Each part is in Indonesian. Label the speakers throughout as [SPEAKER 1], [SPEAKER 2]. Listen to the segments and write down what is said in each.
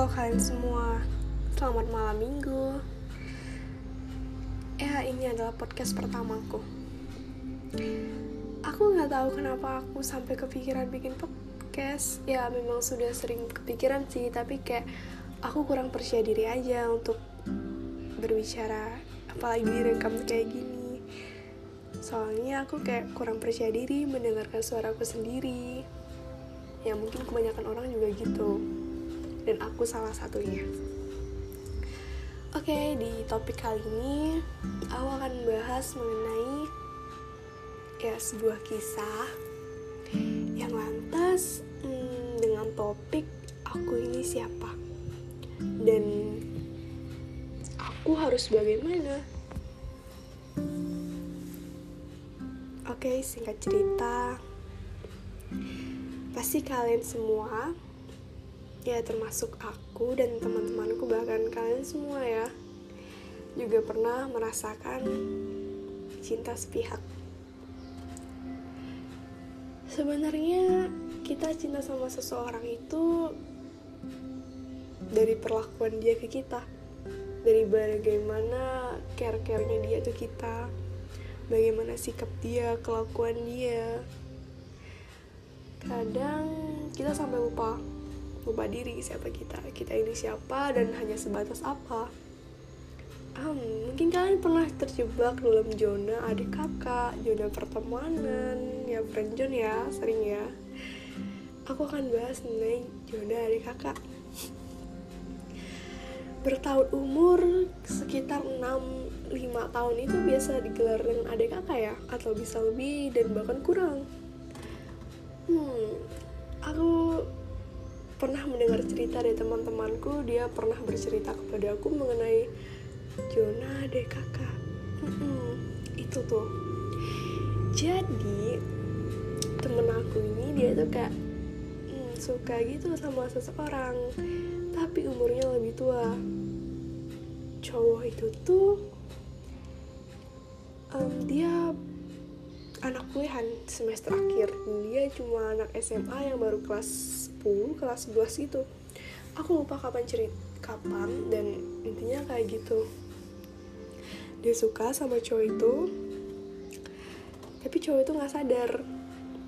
[SPEAKER 1] Halo kalian semua, selamat malam minggu. Ya ini adalah podcast pertamaku. Aku nggak tahu kenapa aku sampai kepikiran bikin podcast. Ya memang sudah sering kepikiran sih Tapi kayak aku kurang percaya diri aja untuk berbicara Apalagi direkam kayak gini. Soalnya aku kayak kurang percaya diri mendengarkan suaraku sendiri. Ya mungkin kebanyakan orang juga gitu dan aku salah satunya. Oke, di topik kali ini aku akan bahas mengenai ya sebuah kisah yang lantas hmm, dengan topik aku ini siapa dan aku harus bagaimana. Oke, singkat cerita, pasti kalian semua ya termasuk aku dan teman-temanku bahkan kalian semua ya juga pernah merasakan cinta sepihak. Sebenarnya kita cinta sama seseorang itu dari perlakuan dia ke kita dari bagaimana care-care-nya dia ke kita bagaimana sikap dia kelakuan dia. Kadang kita sampai lupa lupa diri siapa kita kita ini siapa dan hanya sebatas apa. Um, mungkin kalian pernah terjebak dalam zona adik kakak zona pertemanan ya friendzone ya sering ya. Aku akan bahas mengenai zona adik kakak. Bertahun umur sekitar 6 5 tahun itu biasa digelar dengan adik kakak ya atau bisa lebih dan bahkan kurang. Hmm aku pernah mendengar cerita dari teman-temanku dia pernah bercerita kepada aku mengenai Jona deh kakak. Mm itu tuh. Jadi temen aku ini dia tuh kayak mm, suka gitu sama seseorang tapi umurnya lebih tua. Cowok itu tuh um, dia anak kuliahan semester akhir. Dia cuma anak SMA yang baru kelas 10 kelas 11 itu aku lupa kapan cerita kapan dan intinya kayak gitu. Dia suka sama cowok itu tapi cowok itu nggak sadar.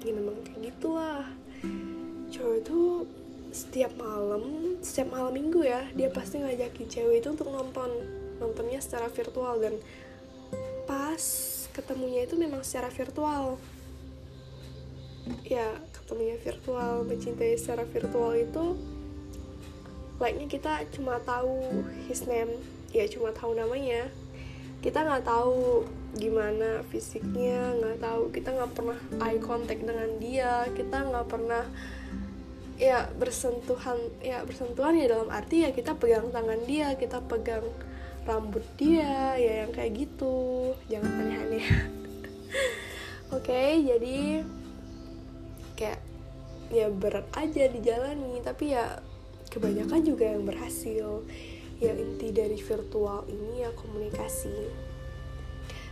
[SPEAKER 1] Ya memang kayak gitulah. Cowok itu setiap malam setiap malam minggu ya dia pasti ngajakin cewek itu untuk nonton nontonnya secara virtual dan pas ketemunya itu memang secara virtual. Ya ketemunya virtual mencintai secara virtual itu like-nya kita cuma tahu his name ya cuma tahu namanya. Kita nggak tahu gimana fisiknya nggak tahu kita nggak pernah eye contact dengan dia kita nggak pernah ya bersentuhan ya bersentuhan ya dalam arti ya kita pegang tangan dia kita pegang rambut dia ya yang kayak gitu. Jangan aneh-aneh. Oke okay, jadi ya berat aja dijalani tapi ya kebanyakan juga yang berhasil. Ya inti dari virtual ini ya komunikasi.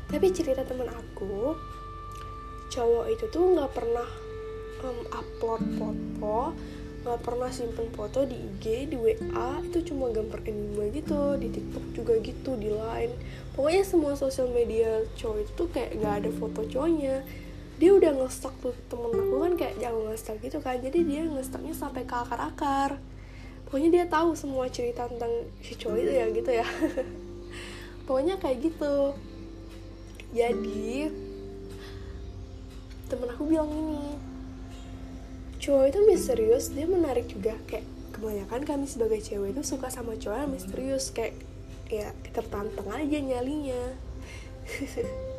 [SPEAKER 1] Tapi cerita temen aku cowok itu tuh nggak pernah um, upload foto nggak pernah simpen foto di IG di WA itu cuma gambar anime gitu di TikTok juga gitu di Line. Pokoknya semua sosial media cowok itu tuh kayak nggak ada foto cowoknya dia udah ngestak tuh temen aku kan kayak jangan ngestak gitu kan. Jadi dia ngestaknya sampai ke akar-akar. Pokoknya dia tahu semua cerita tentang si cowok itu ya gitu ya. Pokoknya kayak gitu. Jadi temen aku bilang ini cowok itu misterius dia menarik juga. Kayak kebanyakan kami sebagai cewek itu suka sama cowok yang misterius. Kayak ya tertantang aja nyalinya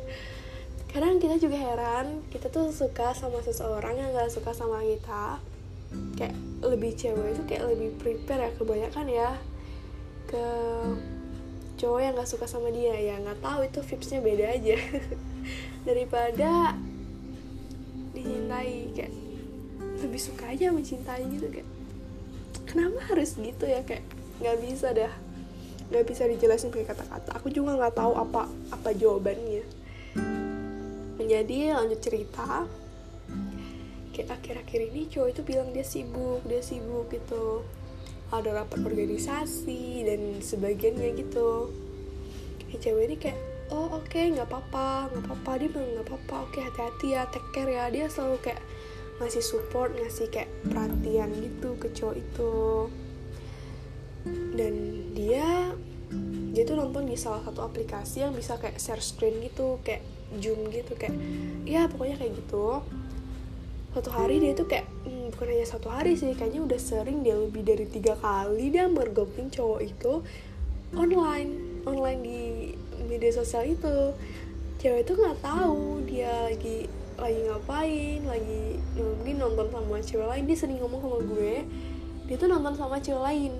[SPEAKER 1] kadang kita juga heran kita tuh suka sama seseorang yang gak suka sama kita. Kayak lebih cewek itu kayak lebih prepare ya kebanyakan ya ke cowok yang gak suka sama dia. Ya nggak tahu itu vibesnya beda aja. Daripada dicintai kayak lebih suka aja mencintai gitu kayak kenapa harus gitu ya? Kayak nggak bisa dah. Nggak bisa dijelasin pakai kata-kata. Aku juga nggak tahu apa apa jawabannya jadi lanjut cerita. Kayak akhir-akhir ini cowok itu bilang dia sibuk dia sibuk gitu. Ada rapat organisasi dan sebagainya gitu. Ya, cewek ini kayak oh oke okay, nggak apa-apa nggak apa-apa. Dia bilang nggak apa-apa oke okay, hati-hati ya take care ya. Dia selalu kayak ngasih support ngasih kayak perhatian gitu ke cowok itu. Dan dia dia tuh nonton di salah satu aplikasi yang bisa kayak share screen gitu kayak zoom gitu kayak ya pokoknya kayak gitu. Satu hari dia tuh kayak hmm, bukan hanya satu hari sih kayaknya udah sering dia lebih dari tiga kali dia mergokin cowok itu online online di media sosial itu. Cewek itu nggak tahu dia lagi lagi ngapain lagi mungkin nonton sama cewek lain. Dia sering ngomong sama gue dia tuh nonton sama cewek lain.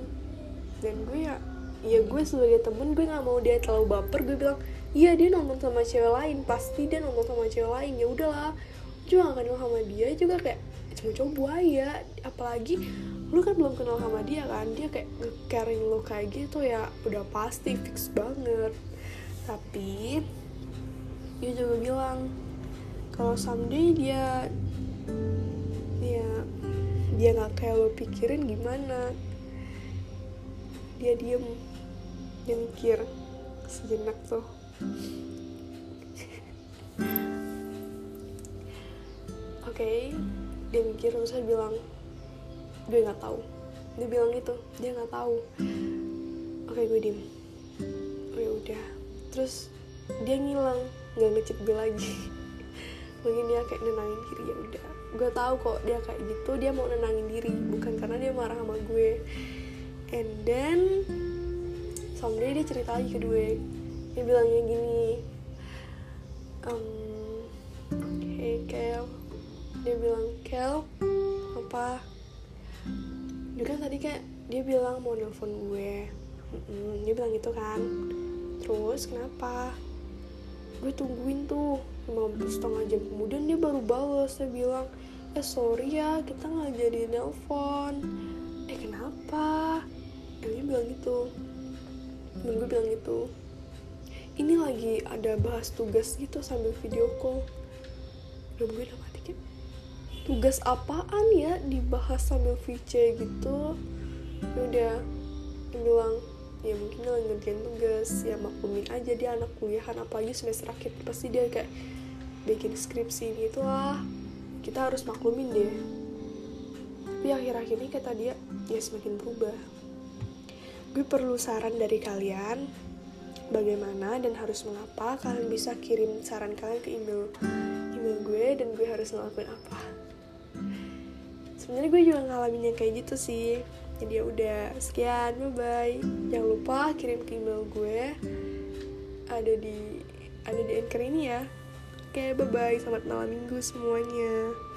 [SPEAKER 1] Dan gue ya ya gue sebagai temen gue nggak mau dia terlalu baper. Gue bilang iya dia nonton sama cewek lain pasti dia nonton sama cewek lain. Ya udahlah juga gak kenal sama dia juga kayak cuma cowok buaya. Apalagi lu kan belum kenal sama dia kan? Dia kayak nge-caring lu kayak gitu ya udah pasti fix banget. Tapi dia juga bilang kalau someday dia dia dia nggak kayak lo pikirin gimana. Dia diem dia mikir sejenak tuh oke okay, dia mikir terus saya bilang gue nggak tahu. Dia bilang gitu dia nggak tahu. Oke okay, gue diem. Oh ya udah. Terus dia ngilang nggak ngecek gue lagi. Mungkin dia kayak nenangin diri ya udah. Gue tahu kok dia kayak gitu dia mau nenangin diri bukan karena dia marah sama gue. And then someday dia cerita lagi ke gue dia bilangnya gini. Um, hey Kel. Dia bilang Kel apa? Dia kan tadi kayak dia bilang mau nelfon gue. Mm dia bilang gitu kan. Terus kenapa? Gue tungguin tuh lima setengah jam. Kemudian dia baru balas dia bilang eh sorry ya kita nggak jadi nelpon eh kenapa? Dia bilang gitu. Dan gue bilang gitu ini lagi ada bahas tugas gitu sambil video call. Belum gue udah mati kan tugas apaan ya dibahas sambil VC gitu? Ya udah bilang ya mungkin lagi ngerjain tugas. Ya maklumin aja dia anak kuliahan apalagi semester akhir pasti dia kayak bikin skripsi gitu lah. Kita harus maklumin deh. Tapi akhir-akhir ini kata dia ya semakin berubah. Gue perlu saran dari kalian bagaimana dan harus mengapa kalian bisa kirim saran kalian ke email email gue dan gue harus ngelakuin apa. Sebenarnya gue juga ngalamin yang kayak gitu sih. Jadi ya udah sekian bye bye jangan lupa kirim ke email gue. Ada di ada di anchor ini ya. Oke bye bye selamat malam minggu semuanya